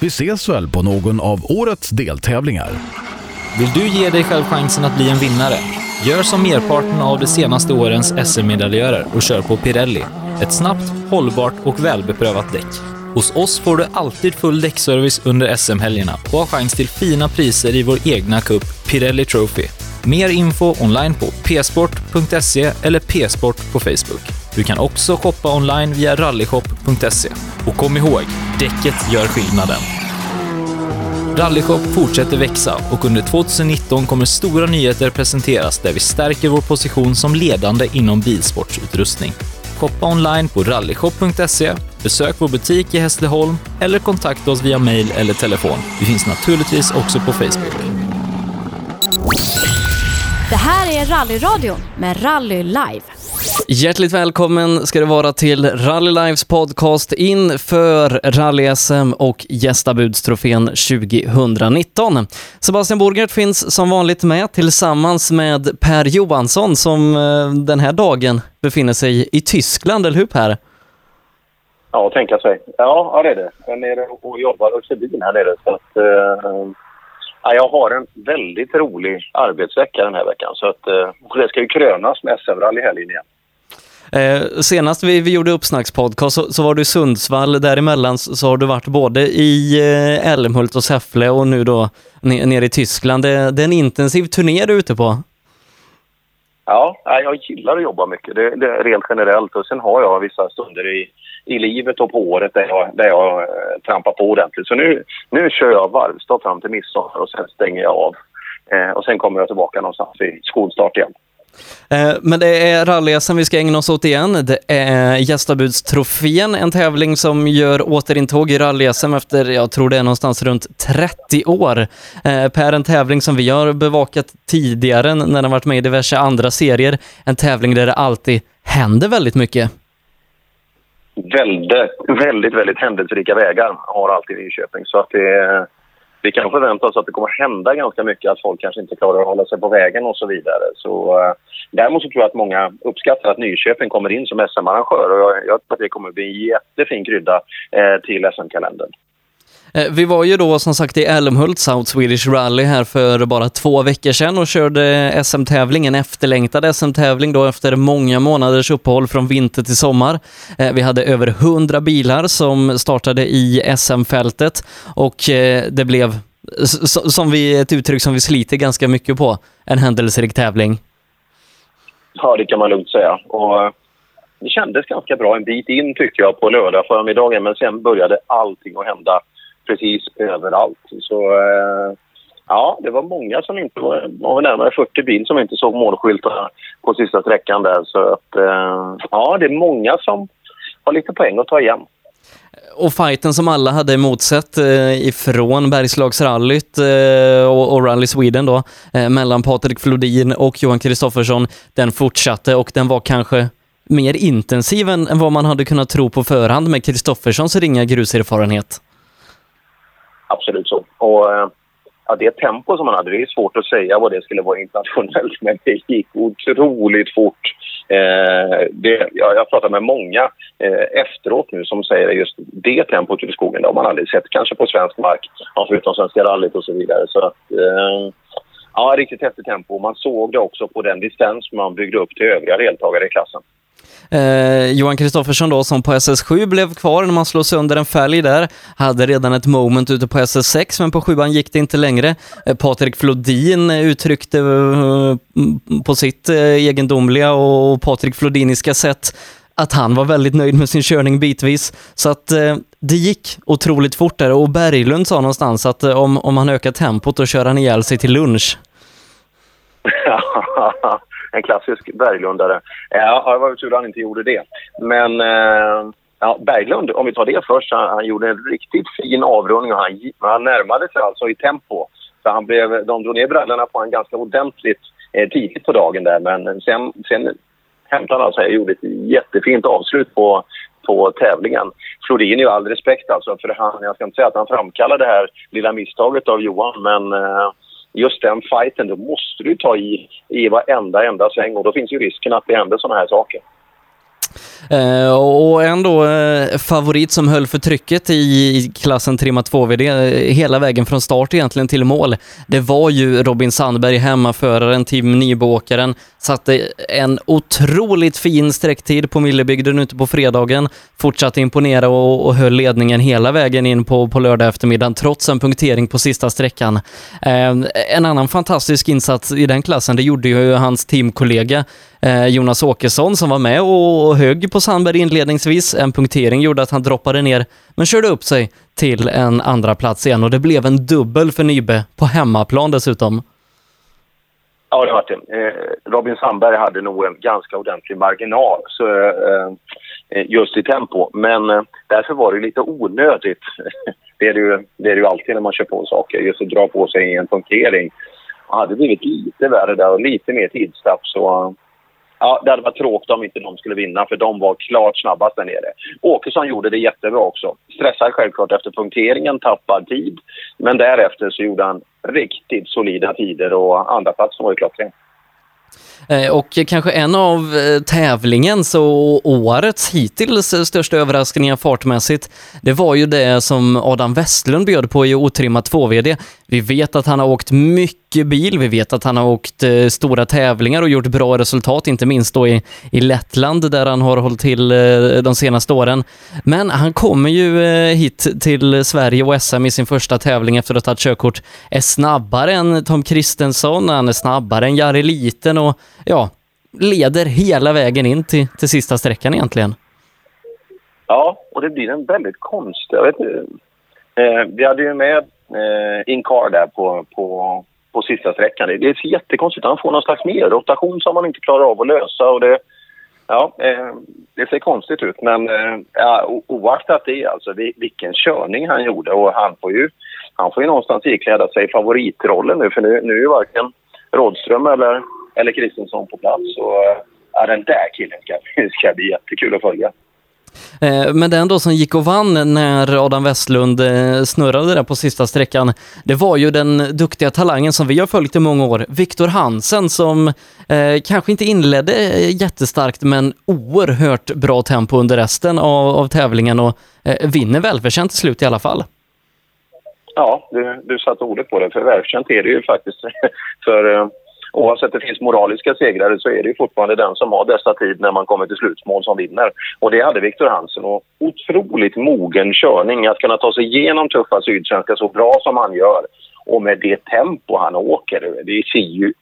Vi ses väl på någon av årets deltävlingar. Vill du ge dig själv chansen att bli en vinnare? Gör som merparten av de senaste årens SM-medaljörer och kör på Pirelli. Ett snabbt, hållbart och välbeprövat däck. Hos oss får du alltid full däckservice under SM-helgerna och har chans till fina priser i vår egna cup Pirelli Trophy. Mer info online på psport.se eller psport på Facebook. Du kan också shoppa online via rallyshop.se. Och kom ihåg, däcket gör skillnaden. Rallyshop fortsätter växa och under 2019 kommer stora nyheter presenteras där vi stärker vår position som ledande inom bilsportsutrustning. Shoppa online på rallyshop.se, besök vår butik i Hässleholm eller kontakta oss via mail eller telefon. Vi finns naturligtvis också på Facebook. Det här är Rallyradion med Rally Live. Hjärtligt välkommen ska det vara till Rally Lives podcast inför Rally-SM och gästabudstrofén 2019. Sebastian Borgert finns som vanligt med tillsammans med Per Johansson som eh, den här dagen befinner sig i Tyskland, eller hur Per? Ja, tänka sig. Ja, ja det är det. Jag är nere och jobbar och kör bil här nere. Så att, eh, ja, jag har en väldigt rolig arbetsvecka den här veckan. Så att, eh, det ska ju krönas med SM-rally helgen igen. Eh, senast vi, vi gjorde uppsnackspodcast så, så var du i Sundsvall, däremellan så, så har du varit både i eh, Älmhult och Säffle och nu då nere i Tyskland. Det, det är en intensiv turné du är ute på. Ja, jag gillar att jobba mycket. Det, det rent generellt. Och sen har jag vissa stunder i, i livet och på året där jag, där jag eh, trampar på ordentligt. Så nu, nu kör jag varvstad fram till midsommar och sen stänger jag av. Eh, och sen kommer jag tillbaka någonstans vid skolstart igen. Eh, men det är rally vi ska ägna oss åt igen. Det är gästabudstrofén, en tävling som gör återintåg i rally efter, jag tror det är någonstans runt 30 år. Eh, per, en tävling som vi har bevakat tidigare när den varit med i diverse andra serier. En tävling där det alltid händer väldigt mycket. väldigt, väldigt, väldigt händelserika vägar har alltid Nyköping. Så att det, är vi kan förvänta oss att det kommer hända ganska mycket, att folk kanske inte klarar att hålla sig på vägen och så vidare. Så, eh, däremot så tror jag att många uppskattar att Nyköping kommer in som SM-arrangör och jag, jag tror att det kommer bli en jättefin krydda eh, till SM-kalendern. Eh, vi var ju då som sagt i Älmhult, South Swedish Rally här för bara två veckor sedan och körde SM-tävling, en efterlängtad SM-tävling då efter många månaders uppehåll från vinter till sommar. Eh, vi hade över 100 bilar som startade i SM-fältet och eh, det blev, som vi, ett uttryck som vi sliter ganska mycket på, en händelserik tävling. Ja, det kan man lugnt säga. Och, det kändes ganska bra en bit in tyckte jag på lördag förmiddagen men sen började allting att hända precis överallt. Så eh, ja, det var många som inte var, var närmare 40 bil som inte såg målskyltarna på sista sträckan där. Så att eh, ja, det är många som har lite poäng att ta igen. Och fighten som alla hade emotsett eh, ifrån Bergslagsrallyt eh, och, och Rally Sweden då, eh, mellan Patrik Flodin och Johan Kristoffersson, den fortsatte och den var kanske mer intensiv än, än vad man hade kunnat tro på förhand med Kristofferssons ringa gruserfarenhet. Absolut så. Och eh, ja, det tempo som han hade, det är svårt att säga vad det skulle vara internationellt, men det gick otroligt fort. Eh, det, jag, jag pratar med många eh, efteråt nu som säger just det tempot i skogen, det har man aldrig sett, kanske på svensk mark, ja, förutom Svenska rallyt och så vidare. Så att, eh, ja, riktigt häftigt tempo. Man såg det också på den distans man byggde upp till övriga deltagare i klassen. Eh, Johan Kristoffersson då, som på SS7 blev kvar när man slog sönder en fälg där, hade redan ett moment ute på SS6, men på 7 gick det inte längre. Eh, Patrik Flodin uttryckte eh, på sitt eh, egendomliga och Patrik Flodiniska sätt att han var väldigt nöjd med sin körning bitvis. Så att eh, det gick otroligt fort där och Berglund sa någonstans att eh, om, om han ökar tempot då kör han ihjäl sig till lunch. en klassisk Berglundare. Eh, ja, det var tur att han inte gjorde det. Men eh, Ja, Berglund, om vi tar det först, han, han gjorde en riktigt fin avrundning och han, han närmade sig alltså i tempo. Så han blev, de drog ner brallorna på honom ganska ordentligt eh, tidigt på dagen där men sen, sen hämtade han alltså, sig och gjorde ett jättefint avslut på, på tävlingen. Florin är ju all respekt alltså för han, jag ska inte säga att han framkallade det här lilla misstaget av Johan men eh, just den fighten, då måste du ta i, i varenda enda sväng och då finns ju risken att det händer sådana här saker. Eh, och ändå eh, favorit som höll för trycket i klassen Trimma 2VD eh, hela vägen från start egentligen till mål. Det var ju Robin Sandberg, hemmaföraren, Tim Nybåkaren, satte en otroligt fin sträcktid på Millebygden ute på fredagen, fortsatte imponera och, och höll ledningen hela vägen in på, på lördag eftermiddagen trots en punktering på sista sträckan. En annan fantastisk insats i den klassen, det gjorde ju hans teamkollega Eh, Jonas Åkesson som var med och, högg på Sandberg inledningsvis. En punktering gjorde att han droppade ner, men körde upp sig till en andra plats igen och det blev en dubbel för Nybe på hemmaplan dessutom. Ja, det var det. Eh, Robin Sandberg hade nog en ganska ordentlig marginal så, eh, just i tempo. Men därför var det lite onödigt. det, är det, ju, det är det ju alltid när man kör på saker. Just att dra på sig en punktering. Hade det blivit lite värre där och lite mer tidstapp så Ja, det hade varit tråkigt om inte de skulle vinna, för de var klart snabbast där nere. Åkesson gjorde det jättebra också. Stressad självklart efter punkteringen, tappad tid. Men därefter så gjorde han riktigt solida tider och andraplatsen var ju klockren. Eh, och kanske en av eh, tävlingens och årets hittills största överraskningar fartmässigt, det var ju det som Adam Westlund bjöd på i otrimmat 2VD. Vi vet att han har åkt mycket bil, vi vet att han har åkt eh, stora tävlingar och gjort bra resultat, inte minst då i, i Lettland där han har hållit till eh, de senaste åren. Men han kommer ju eh, hit till Sverige och SM i sin första tävling efter att ha tagit körkort, är snabbare än Tom Kristensson, han är snabbare än Jari Liten och ja, leder hela vägen in till, till sista sträckan egentligen. Ja, och det blir en väldigt konstig... Jag vet inte, eh, vi hade ju med eh, Incar där på, på, på sista sträckan. Det, är jättekonstigt. Han får någon slags mer-rotation som man inte klarar av att lösa. Och det, ja, eh, det ser konstigt ut. Men eh, ja, oaktat det, alltså, vilken körning han gjorde. Och han får ju, han får ju någonstans ikläda sig favoritrollen nu. För nu, nu är ju varken Rådström eller eller Kristensson på plats. Så eh, ja, den där killen ska, ska bli jättekul att följa. Eh, men den då som gick och vann när Adam Westlund eh, snurrade där på sista sträckan, det var ju den duktiga talangen som vi har följt i många år, Viktor Hansen, som eh, kanske inte inledde eh, jättestarkt men oerhört bra tempo under resten av, av tävlingen och eh, vinner välförtjänt till slut i alla fall. Ja, du, du satte ordet på det, för välförtjänt är det ju faktiskt för oavsett det finns moraliska segrare så är det fortfarande den som har bästa tid när man kommer till slutmål som vinner. Och det hade Viktor Hansen och otroligt mogen körning att kunna ta sig igenom tuffa sydsvenska så bra som han gör och med det tempo han åker. Det ser ju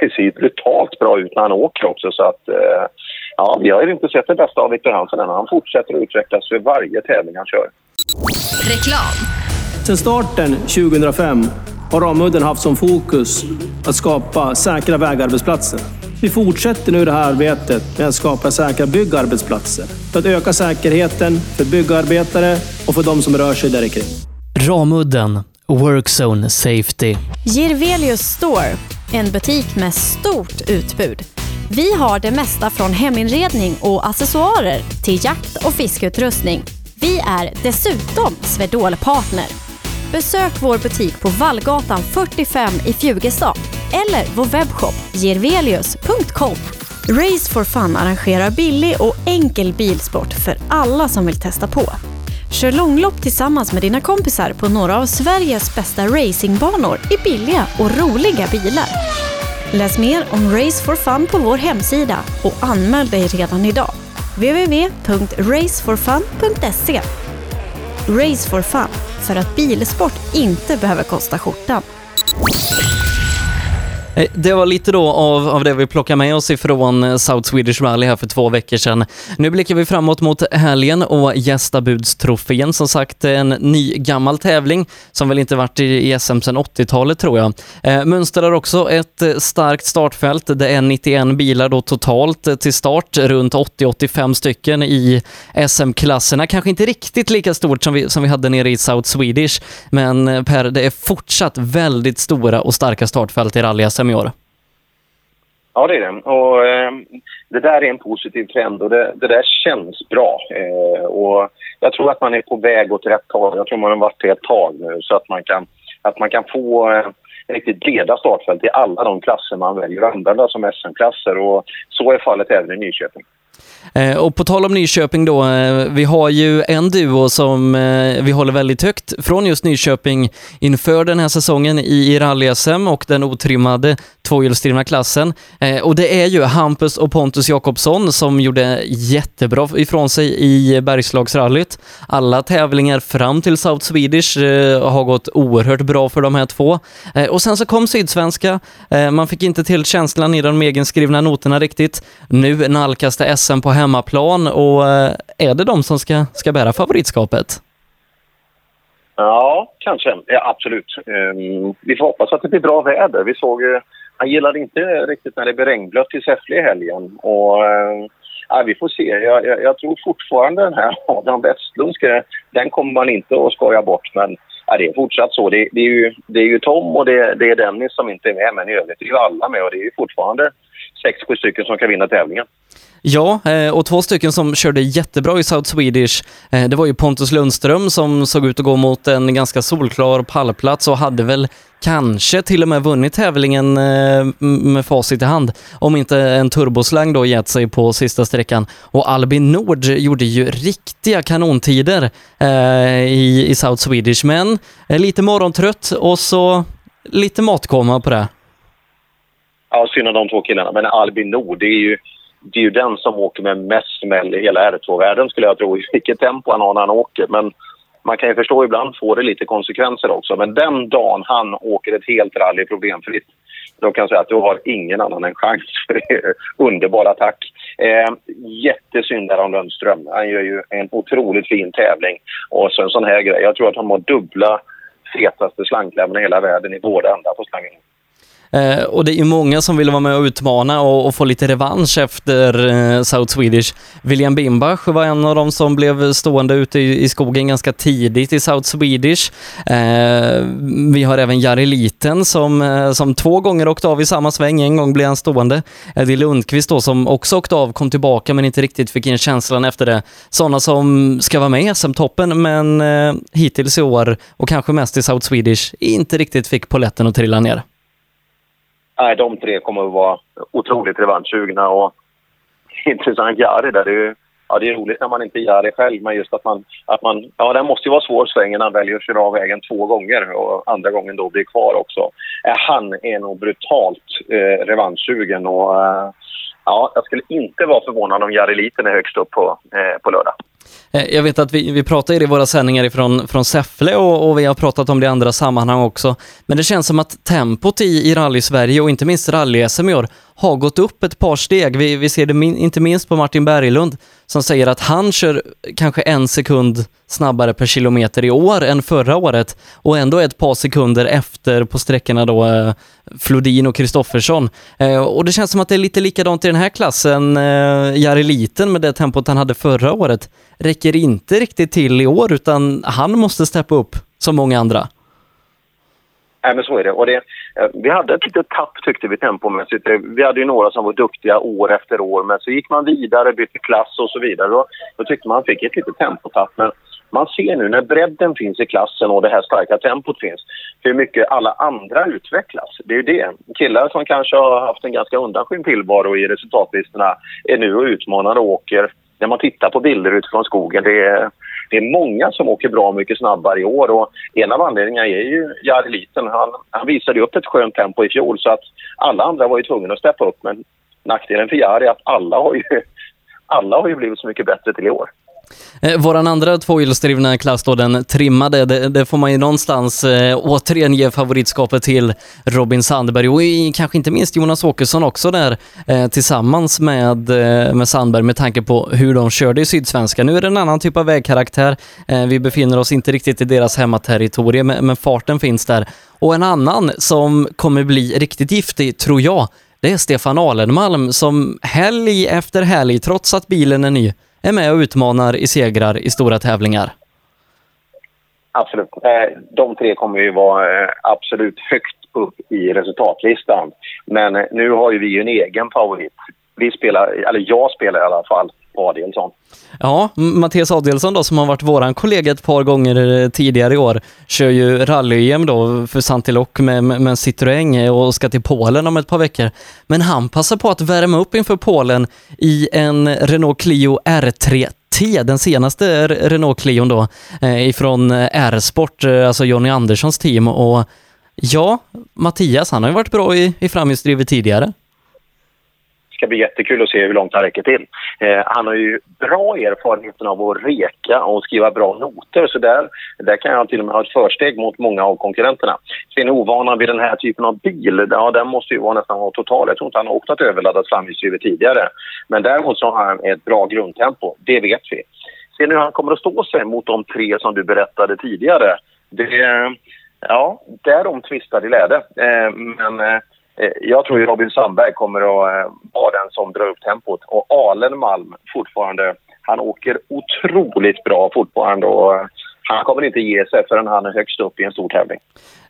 det ser ju brutalt bra ut när han åker också så att eh, ja, vi har inte sett det bästa av Viktor Hansen än. Han fortsätter att utvecklas för varje tävling han kör. Reklam. Sen starten 2005 har Ramudden haft som fokus att skapa säkra vägarbetsplatser. Vi fortsätter nu det här arbetet med att skapa säkra byggarbetsplatser för att öka säkerheten för byggarbetare och för de som rör sig där kring. Ramudden Workzone Safety. Girvelius Store, en butik med stort utbud. Vi har det mesta från heminredning och accessoarer till jakt och fiskeutrustning. Vi är dessutom Swedol-partner. Besök vår butik på Vallgatan 45 i Fjugestad eller vår webbshop gervelius.com. Race for Fun arrangerar billig och enkel bilsport för alla som vill testa på. Kör långlopp tillsammans med dina kompisar på några av Sveriges bästa racingbanor i billiga och roliga bilar. Läs mer om Race for Fun på vår hemsida och anmäl dig redan idag. www.raceforfun.se Race for Fun för att bilsport inte behöver kosta skjortan. Eh, det var lite då av, av det vi plockar med oss ifrån eh, South Swedish Rally här för två veckor sedan. Nu blickar vi framåt mot helgen och gästabudstrofén. Som sagt en ny gammal tävling som väl inte varit i, SM sedan 80-talet tror jag. Eh, mönstrar också ett starkt startfält. Det är 91 bilar då totalt till start, runt 80-85 stycken i SM-klasserna. Kanske inte riktigt lika stort som vi, som vi hade nere i South Swedish, men Per, det är fortsatt väldigt stora och starka startfält i rally-SM i år. Ja, det är det. Och, eh, det där är en positiv trend och det, det där känns bra. Eh, och jag tror att man är på väg åt rätt håll. Jag tror man har varit det ett tag nu så att man kan, att man kan få eh, riktigt breda startfält i alla de klasser man väljer att använda som SM-klasser. Och så är fallet även i Nyköping. Eh, och på tal om Nyköping då, eh, vi har ju en duo som eh, vi håller väldigt högt från just Nyköping inför den här säsongen i rally-SM och den otrimmade tvåhjulsdrivna klassen. Och det är ju Hampus och Pontus Jakobsson som gjorde jättebra ifrån sig i Bergslagsrallyt. Alla tävlingar fram till South Swedish har gått oerhört bra för de här två. Och sen så kom Sydsvenska. Man fick inte till känslan i de egenskrivna noterna riktigt. Nu nalkas det SM på hemmaplan och eh, är det de som ska, ska bära favoritskapet? Ja, kanske. Ja, absolut. Um, vi får hoppas att det blir bra väder. Vi såg ju... Han gillade inte riktigt när det blev regnblött i Säffle i helgen. Och, uh, ja, vi får se. Jag, jag, jag, tror fortfarande den här Adam Westlundske, den kommer man inte att skoja bort. Men ja, det är fortsatt så. Det, det, är, ju, det är ju Tom och det, det är Dennis som inte är med. Men i övrigt är ju alla med och det är ju fortfarande sex, sju stycken som kan vinna tävlingen. Ja, eh, och två stycken som körde jättebra i South Swedish, eh, det var ju Pontus Lundström som såg ut att gå mot en ganska solklar pallplats och hade väl kanske till och med vunnit tävlingen eh, med facit i hand, om inte en turboslang då gett sig på sista sträckan. Och Albin Nord gjorde ju riktiga kanontider i, i South Swedish, men lite morgontrött och så lite matkomma på det. Ja, synd om de två killarna, men Albin Nord, det är ju det är ju den som åker med mest smäll i hela R2-världen skulle jag tro. I vilket tempo han har när han åker. Men man kan ju förstå ibland får det lite konsekvenser också. Men den dagen han åker ett helt rally problemfritt då kan jag säga att du har ingen annan en chans. För underbar attack. Eh, jättesynd där om Lundström. Han gör ju en otroligt fin tävling. Och så en sån här grej. Jag tror att han har dubbla fetaste slangklämmorna i hela världen i båda ändar på slangen. Eh, och det är ju många som vill vara med och utmana och, och få lite revansch efter eh, South Swedish. William Bimbach var en av dem som blev stående ute i, i skogen ganska tidigt i South Swedish. Eh, vi har även Jari Liten som, eh, som två gånger åkte av i samma sväng. En gång blev han stående. Eddie Lundqvist då som också åkte av, kom tillbaka men inte riktigt fick in känslan efter det. Sådana som ska vara med i SM-toppen men eh, hittills i år och kanske mest i South Swedish inte riktigt fick poletten att trilla ner nej, de tre kommer att vara otroligt revanschsugna. Och intressant Jari där. Det är, ja, det är roligt när man inte gör det själv, men just att man... Att man ja, den måste ju vara svår svängen när han väljer att köra av vägen två gånger och andra gången då blir kvar också. Äh, han är nog brutalt eh, revanschsugen och eh, ja, jag skulle inte vara förvånad om Jari Liten är högst upp på, eh, på lördag. Eh, jag vet att vi, vi pratar i våra sändningar ifrån, från Säffle och, och, vi har pratat om det i andra sammanhang också. Men det känns som att tempot i, i rally-Sverige och inte minst rally-SM i år har gått upp ett par steg. Vi, vi ser det min, inte minst på Martin Berglund som säger att han kör kanske en sekund snabbare per kilometer i år än förra året och ändå ett par sekunder efter på sträckorna då eh, Flodin och Kristoffersson. Eh, och det känns som att det är lite likadant i den här klassen. Eh, Jari Liten med det tempot han hade förra året räcker inte riktigt till i år utan han måste steppa upp som många andra. Nej, men så är det. Och det, eh, vi hade ett litet tapp tyckte vi tempomässigt. Eh, vi hade ju några som var duktiga år efter år, men så gick man vidare, bytte klass och så vidare. Då, då tyckte man fick ett litet tempotapp. Men man ser nu när bredden finns i klassen och det här starka tempot finns, hur mycket alla andra utvecklas. Det är ju det. Killar som kanske har haft en ganska undanskymd tillvaro i resultatlistorna är nu och utmanar och åker. När man tittar på bilder utifrån skogen, det är det är många som åker bra mycket snabbare i år och en av anledningarna är ju Jari Liten. Han, han visade upp ett skönt tempo i fjol så att alla andra var ju tvungna att steppa upp men nackdelen för Jari är att alla har ju, alla har ju blivit så mycket bättre till i år. Eh, våran andra tvåhjulsdrivna klass då, den trimmade, det, det, får man ju någonstans eh, återigen ge favoritskapet till Robin Sandberg och i, kanske inte minst Jonas Åkesson också där eh, tillsammans med, eh, med Sandberg med tanke på hur de körde i Sydsvenska. Nu är det en annan typ av vägkaraktär. Eh, vi befinner oss inte riktigt i deras hemmaterritorium, men, men farten finns där. Och en annan som kommer bli riktigt giftig, tror jag, det är Stefan Alenmalm som helg efter helg, trots att bilen är ny, är med och utmanar i segrar i stora tävlingar. Absolut. Eh, de tre kommer ju vara eh, absolut högt upp i resultatlistan. Men eh, nu har ju vi en egen favorit. Vi spelar, eller jag spelar i alla fall, på Adelsson. Ja, Mattias Adelsson då som har varit våran kollega ett par gånger eh, tidigare i år kör ju rally-EM då för Santiloc med, med, Citroën och ska till Polen om ett par veckor. Men han passar på att värma upp inför Polen i en Renault Clio R3 T, den senaste Renault Clion då, eh, ifrån eh, R-sport, alltså Jonny Anderssons team. Och ja, Mattias, han har ju varit bra i, i framhjulsdrivet tidigare ska bli jättekul att se hur långt han räcker till. Eh, han har ju bra erfarenhet av att reka och skriva bra noter så där, där kan jag till och med ha ett försteg mot många av konkurrenterna. Sen ovanan vid den här typen av bil, ja, den måste ju vara nästan vara total. Jag tror inte han har åkt något överladdat framhjulsdrivet tidigare. Men däremot så har han ett bra grundtempo, det vet vi. Sen hur han kommer att stå sig mot de tre som du berättade tidigare, det, ja, därom tvistar de lärde. Eh, men Eh, Eh, jag tror Robin Sandberg kommer att eh, vara den som drar upp tempot. Och Alen Malm fortfarande, han åker otroligt bra fortfarande och han kommer inte ge sig förrän han är högst upp i en stor tävling.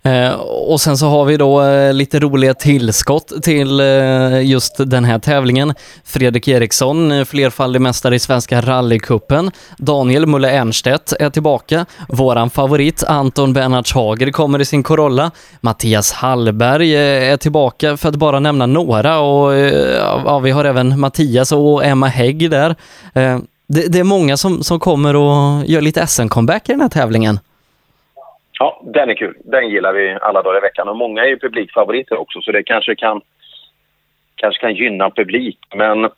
Eh, och sen så har vi då eh, lite roliga tillskott till eh, just den här tävlingen. Fredrik Eriksson, eh, flerfaldig mästare i Svenska rallycupen. Daniel Mulle Ernstedt är tillbaka. Våran favorit Anton Bernhards Hager kommer i sin Corolla. Mattias Hallberg eh, är tillbaka för att bara nämna några och eh, ja, vi har även Mattias och Emma Hägg där. Det, det är många som, som kommer och gör lite SM-comeback i den här tävlingen. Ja, den är kul. Den gillar vi alla dagar i veckan. Och många är ju publikfavoriter också, så det kanske kan, kanske kan gynna publik. Men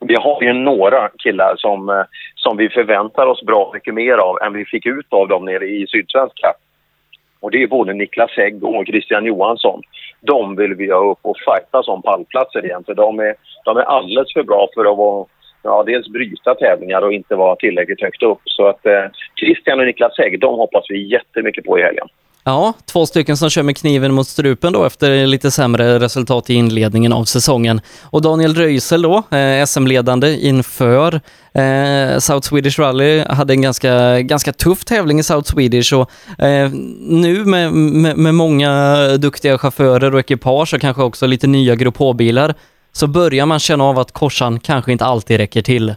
vi har ju några killar som, eh, som vi förväntar oss bra mycket mer av än vi fick ut av dem nere i Sydsvenska. Och det är både Niklas Hägg och Christian Johansson. De vill vi ha upp och fightas om pallplatser igen, för de är, de är alldeles för bra för att vara ja, dels bryta tävlingar och inte vara tillräckligt högt upp. Så att eh, Christian och Niklas Hägg, de hoppas vi jättemycket på i helgen. Ja, två stycken som kör med kniven mot strupen då efter lite sämre resultat i inledningen av säsongen. Och Daniel Röisel då, eh, SM-ledande inför eh, South Swedish Rally, hade en ganska, ganska tuff tävling i South Swedish och eh, nu med, med, med, många duktiga chaufförer och ekipage och kanske också lite nya Grupp H-bilar så börjar man känna av att korsan kanske inte alltid räcker till.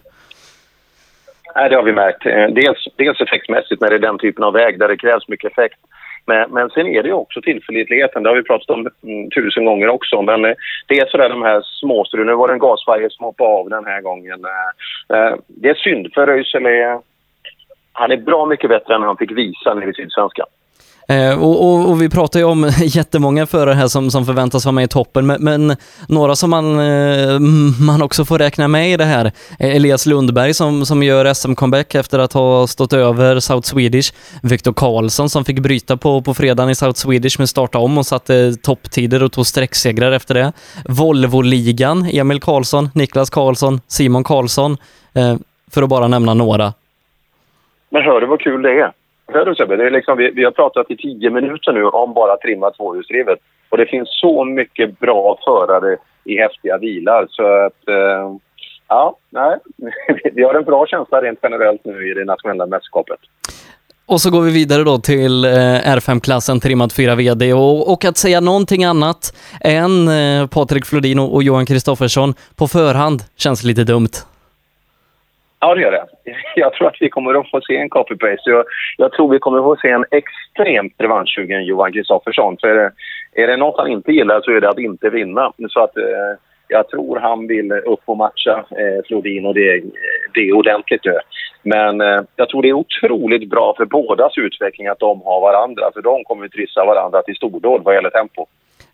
Nej, det har vi märkt. Eh, dels, dels effektmässigt när det är den typen av väg där det krävs mycket effekt. Men, men sen är det också tillförlitligheten. Det har vi pratat om mm, tusen gånger också. Men eh, det är sådär de här småstrul. Nu var det en gasvajer som hoppade av den här gången. Eh, det är synd för Röisel han är bra mycket bättre än han fick visa nere i Sydsvenskan. Eh, och, och, och, vi pratar ju om jättemånga förare här som, som förväntas vara med i toppen, men, men några som man, eh, man också får räkna med i det här. Elias Lundberg som, som gör SM-comeback efter att ha stått över South Swedish. Viktor Karlsson som fick bryta på, på fredagen i South Swedish men starta om och satte topptider och tog sträcksegrar efter det. Volvo-ligan, Emil Karlsson, Niklas Karlsson, Simon Karlsson, eh, för att bara nämna några. Men hör du vad kul det är? Hör du Sebbe? Det är liksom, vi, vi har pratat i tio minuter nu om bara trimma tvåhjulsdrivet. Och det finns så mycket bra förare i häftiga bilar så att... Eh, ja, nej. vi har en bra känsla rent generellt nu i det nationella mästerskapet. Och så går vi vidare då till eh, R5-klassen trimmad 4 VD och, och, att säga någonting annat än eh, Patrik Flodin och Johan Kristoffersson på förhand känns lite dumt. Ja, det gör det. Jag tror att vi kommer att få se en copy-paste. Jag, jag, tror vi kommer att få se en extremt revanschsugen Johan Kristoffersson. För är det, är det något han inte gillar så är det att inte vinna. Så att eh, jag tror han vill upp och matcha eh, Flodin och det, eh, det är ordentligt nu. Men eh, jag tror det är otroligt bra för bådas utveckling att de har varandra. För de kommer att trissa varandra till stordåd vad gäller tempo.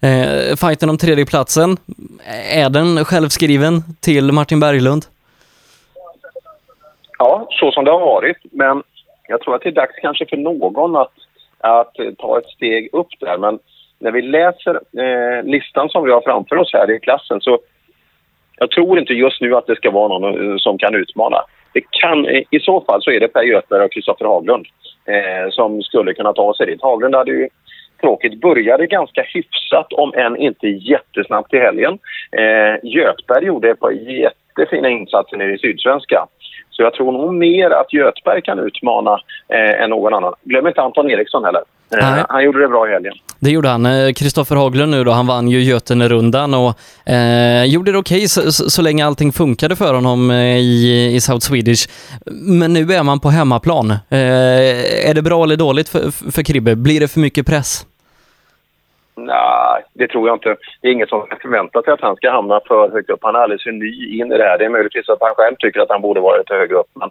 Eh, fighten om tredjeplatsen, är den självskriven till Martin Berglund? Ja, så som det har varit. Men jag tror att det är dags kanske för någon att, att eh, ta ett steg upp där. Men när vi läser eh, listan som vi har framför oss här i klassen så jag tror inte just nu att det ska vara någon eh, som kan utmana. Det kan, eh, I så fall så är det Per Göthberg och Kristoffer Haglund eh, som skulle kunna ta sig dit. Haglund hade ju tråkigt började ganska hyfsat, om än inte jättesnabbt i helgen. Eh, Göthberg gjorde ett par jättefina insatser nere i Sydsvenska. Så jag tror nog mer att Göthberg kan utmana eh, än någon annan. Glöm inte Anton Eriksson heller. Eh, han gjorde det bra i helgen. Det gjorde han. Eh, Kristoffer Haglund nu då, han vann ju Götene-rundan och eh, gjorde det okej okay så, så, så, länge allting funkade för honom eh, i, i South Swedish. Men nu är man på hemmaplan. Eh, är det bra eller dåligt för, för Kribbe? Blir det för mycket press? Nej, det tror jag inte. Det är inget som förväntar sig att han ska hamna för högt upp. Han är alldeles för ny in i det här. Det är möjligtvis att han själv tycker att han borde vara lite högre upp. Men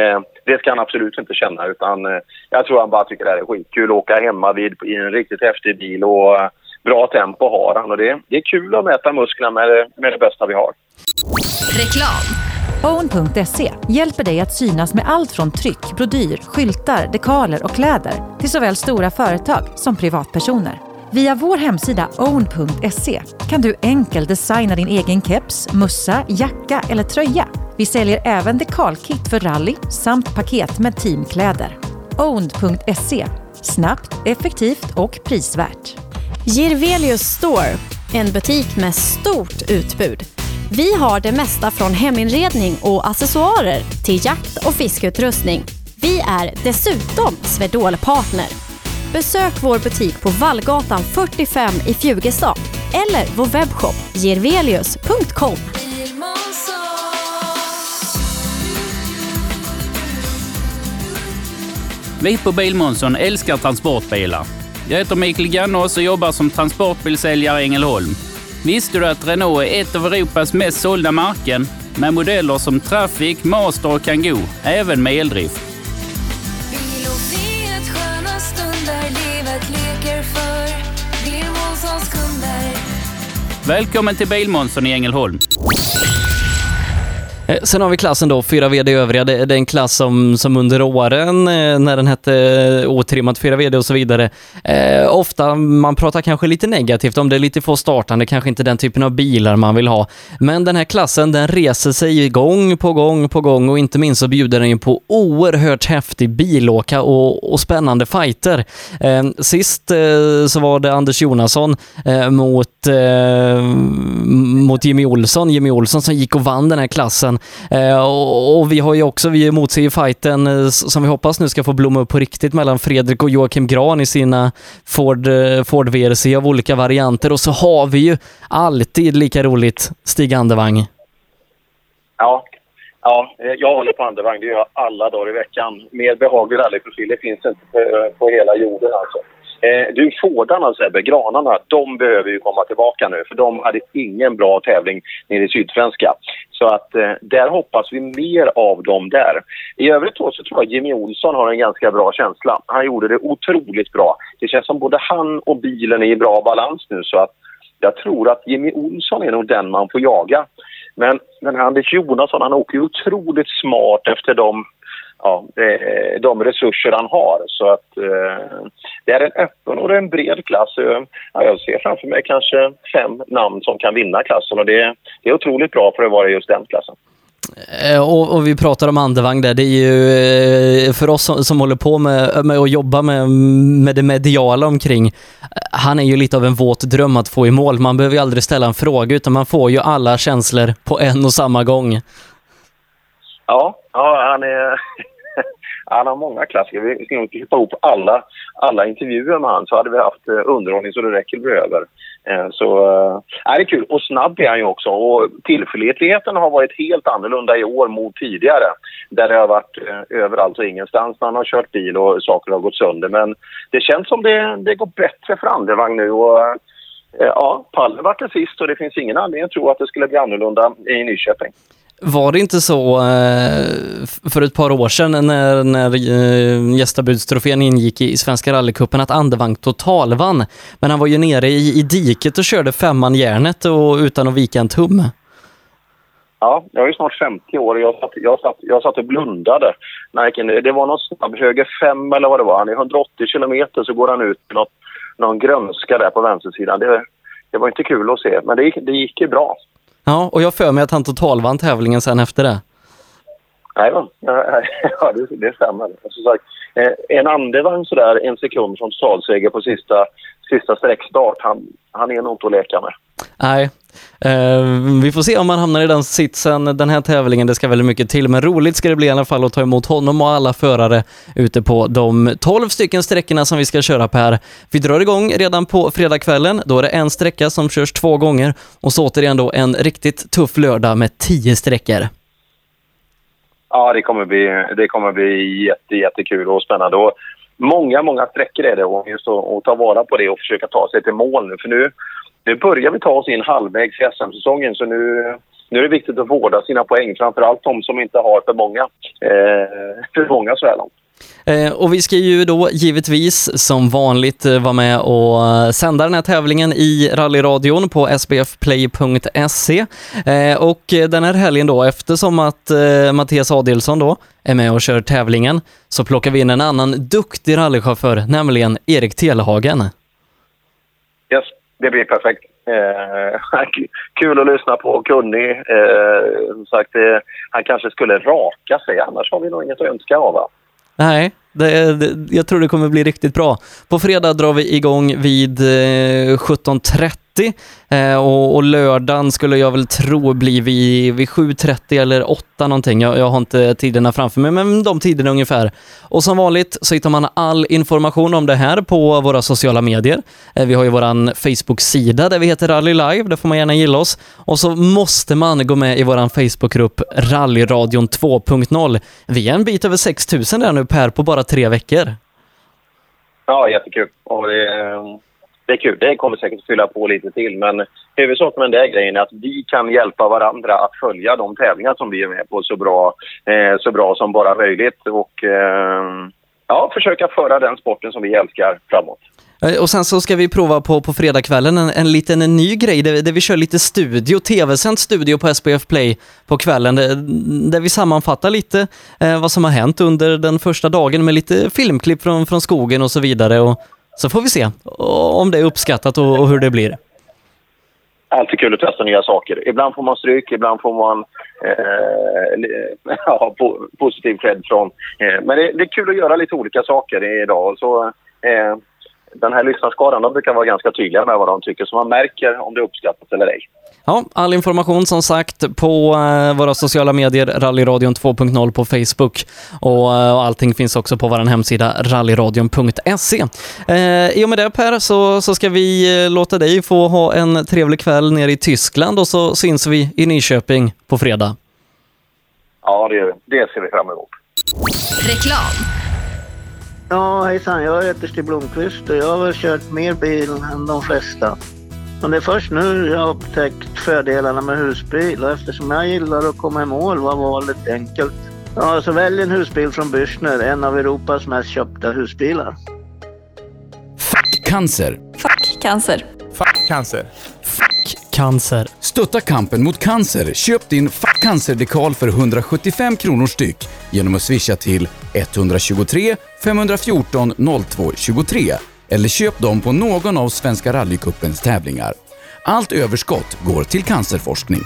eh, det ska han absolut inte känna. Utan, eh, jag tror han bara tycker det här är skitkul. att Åka hemma vid i en riktigt häftig bil och eh, bra tempo har han. Och det, det är kul att mäta musklerna med, med det bästa vi har. Reklam. Own.se hjälper dig att synas med allt från tryck, brodyr, skyltar, dekaler och kläder till såväl stora företag som privatpersoner. Via vår hemsida own.se kan du enkelt designa din egen keps, mussa, jacka eller tröja. Vi säljer även dekalkit för rally samt paket med teamkläder. Own.se Snabbt, effektivt och prisvärt. Girvelius Store, en butik med stort utbud. Vi har det mesta från heminredning och accessoarer till jakt och fiskeutrustning. Vi är dessutom Swedol-partner. Besök vår butik på Vallgatan 45 i Fjugestad eller vår webbshop gervelius.com. Vi på Bilmånsson älskar transportbilar. Jag heter Mikael Gannås och jobbar som transportbilsäljare i Ängelholm. Visste du att Renault är ett av Europas mest sålda märken med modeller som Traffic, Master och Kangoo, även med eldrift? Välkommen till Bilmånsson i Ängelholm. Eh, sen har vi klassen då, 4VD övriga. Det, är en klass som, som under åren, eh, när den hette eh, otrimmat 4VD och så vidare, eh, ofta man pratar kanske lite negativt om det, är lite få startande, kanske inte den typen av bilar man vill ha. Men den här klassen, den reser sig gång på gång på gång och inte minst så bjuder den ju på oerhört häftig bilåka och, och spännande fighter. Eh, sist eh, så var det Anders Jonasson mot, mot Jimmy Olsson. Jimmy Olsson som gick och vann den här klassen Eh, och, och, vi har ju också, vi emotser ju fighten eh, som vi hoppas nu ska få blomma upp på riktigt mellan Fredrik och Joakim Gran i sina Ford, eh, Ford VRC av olika varianter. Och så har vi ju alltid lika roligt Stig Andevang. Ja, Ja, eh, jag håller på andevagn. Det gör jag alla dagar i veckan. Mer behaglig rallyprofil det finns inte på, eh, på hela jorden alltså. Eh, du, Fordarna Sebbe, Granarna, de behöver ju komma tillbaka nu för de hade ingen bra tävling nere i Sydsvenska. Så att eh, där hoppas vi mer av dem där. I övrigt då så tror jag Jimmy Olsson har en ganska bra känsla. Han gjorde det otroligt bra. Det känns som både han och bilen är i bra balans nu så att jag tror att Jimmy Olsson är nog den man får jaga. Men den här Anders Jonasson, han åker ju otroligt smart efter de ja, eh, de resurser han har. Så att eh, det är en öppen och en bred klass. Eh, ja, jag ser framför mig kanske fem namn som kan vinna klassen och det, det är otroligt bra för att vara just den klassen. Eh, och, och, vi pratar om andevagn där, det är ju för oss som, som håller på med, med att jobba med, med det mediala omkring, han är ju lite av en våt dröm att få i mål. Man behöver ju aldrig ställa en fråga utan man får ju alla känslor på en och samma gång. Ja, ja han är... han har många klassiker. Vi ska nog klippa ihop alla, alla intervjuer med honom så hade vi haft eh, underhållning så det räcker behöver. över. Eh, så äh, det är kul. Och snabb är han ju också. Och tillförlitligheten har varit helt annorlunda i år mot tidigare. Där det har varit äh, överallt och ingenstans när han har kört bil och saker har gått sönder. Men det känns som det, det går bättre för Andevang nu. Och, äh, ja, Palle vart sist och det finns ingen anledning att tro att det skulle bli annorlunda i Nyköping. Var det inte så eh, för ett par år sedan när, när eh, gästabudstrofén ingick i Svenska rallycupen att Andevang totalvann? Men han var ju nere i, i diket och körde femman järnet och utan att vika en tum. Ja, jag är snart 50 år och jag satt, jag satt, jag satt och blundade. Nej, det var någon snabb höger fem eller vad det var. Han är 180 kilometer så går han ut på något, någon grönska där på vänstersidan. Det, det var inte kul att se, men det gick, det gick ju bra. Ja, och jag för mig att han totalvann tävlingen sen efter det. Nej, va? ja det, det stämmer. Som sagt, eh, en andevagn sådär en sekund från totalseger på sista, sista sträckstart, han, han är nog inte att leka med. Nej, Uh, vi får se om man hamnar i den sitsen den här tävlingen. Det ska väldigt mycket till, men roligt ska det bli i alla fall att ta emot honom och alla förare ute på de 12 stycken sträckorna som vi ska köra Per. Vi drar igång redan på fredagskvällen. Då är det en sträcka som körs två gånger och så återigen då en riktigt tuff lördag med 10 sträckor. Ja, det kommer bli, det kommer bli jätte, jättekul och spännande. Och många, många sträckor är det och just att ta vara på det och försöka ta sig till mål nu. För nu nu börjar vi ta oss in halvvägs i SM-säsongen så nu, nu är det viktigt att vårda sina poäng. Framförallt de som inte har för många, eh, för många så här långt. Eh, och vi ska ju då givetvis som vanligt eh, vara med och eh, sända den här tävlingen i rallyradion på sbfplay.se. Och den här helgen då, eftersom att Mattias Adelsson då är med och kör tävlingen, så plockar vi in en annan duktig rallychaufför, nämligen Erik Telehagen. Yes, det blir perfekt. Eh, kul att lyssna på, kunnig. Eh, som sagt, eh, han kanske skulle raka sig, annars har vi nog inget att önska av. honom. Nej, det, det, jag tror det kommer bli riktigt bra. På fredag drar vi igång vid eh, 17.30 eh, och, och lördagen skulle jag väl tro blir vid, vid 7.30 eller 8 någonting. Jag, jag har inte tiderna framför mig, men de tiderna ungefär. Och som vanligt så hittar man all information om det här på våra sociala medier. Eh, vi har ju vår Facebook-sida där vi heter Rally Live, där får man gärna gilla oss. Och så måste man gå med i vår Facebookgrupp Rallyradion 2.0. Vi är en bit över 6000 där nu Per på bara tre veckor. Ja, jättekul. Och det, eh, det är kul. Det kommer säkert att fylla på lite till. Men huvudsaken med den där grejen är att vi kan hjälpa varandra att följa de tävlingar som vi är med på så bra, eh, så bra som bara möjligt. Och eh, ja, försöka föra den sporten som vi älskar framåt. Eh, och sen så ska vi prova på, på fredagskvällen en, en liten en ny grej där, där vi kör lite studio, tv-sänd studio på SPF Play på kvällen där, där vi sammanfattar lite eh, vad som har hänt under den första dagen med lite filmklipp från, från skogen och så vidare. Och så får vi se om det är uppskattat och, och hur det blir. Alltid kul att testa nya saker. Ibland får man stryk, ibland får man eh, ja, positiv cred från. Eh, men det, det, är kul att göra lite olika saker idag. Så, eh, den här lyssnarskaran de brukar vara ganska tydliga med vad de tycker, så man märker om det uppskattas eller ej. Ja, all information som sagt på eh, våra sociala medier, Rallyradion 2.0 på Facebook och, eh, och allting finns också på vår hemsida rallyradion.se. Eh, I och med det Per så, så ska vi eh, låta dig få ha en trevlig kväll nere i Tyskland och så syns vi i Nyköping på fredag. Ja, det, det ser vi fram emot. Reklam Ja, hejsan. Jag heter Stig Blomqvist och jag har väl kört mer bil än de flesta. Men det är först nu jag har upptäckt fördelarna med husbil och eftersom jag gillar att komma i mål var valet enkelt. Ja, så välj en husbil från Bürstner, en av Europas mest köpta husbilar. Fuck cancer. Fuck cancer. Fuck cancer. Fuck cancer. Stötta kampen mot cancer. Köp din Fuck cancer-dekal för 175 kronor styck genom att swisha till 123 514 02 23 eller köp dem på någon av Svenska rallycupens tävlingar. Allt överskott går till cancerforskning.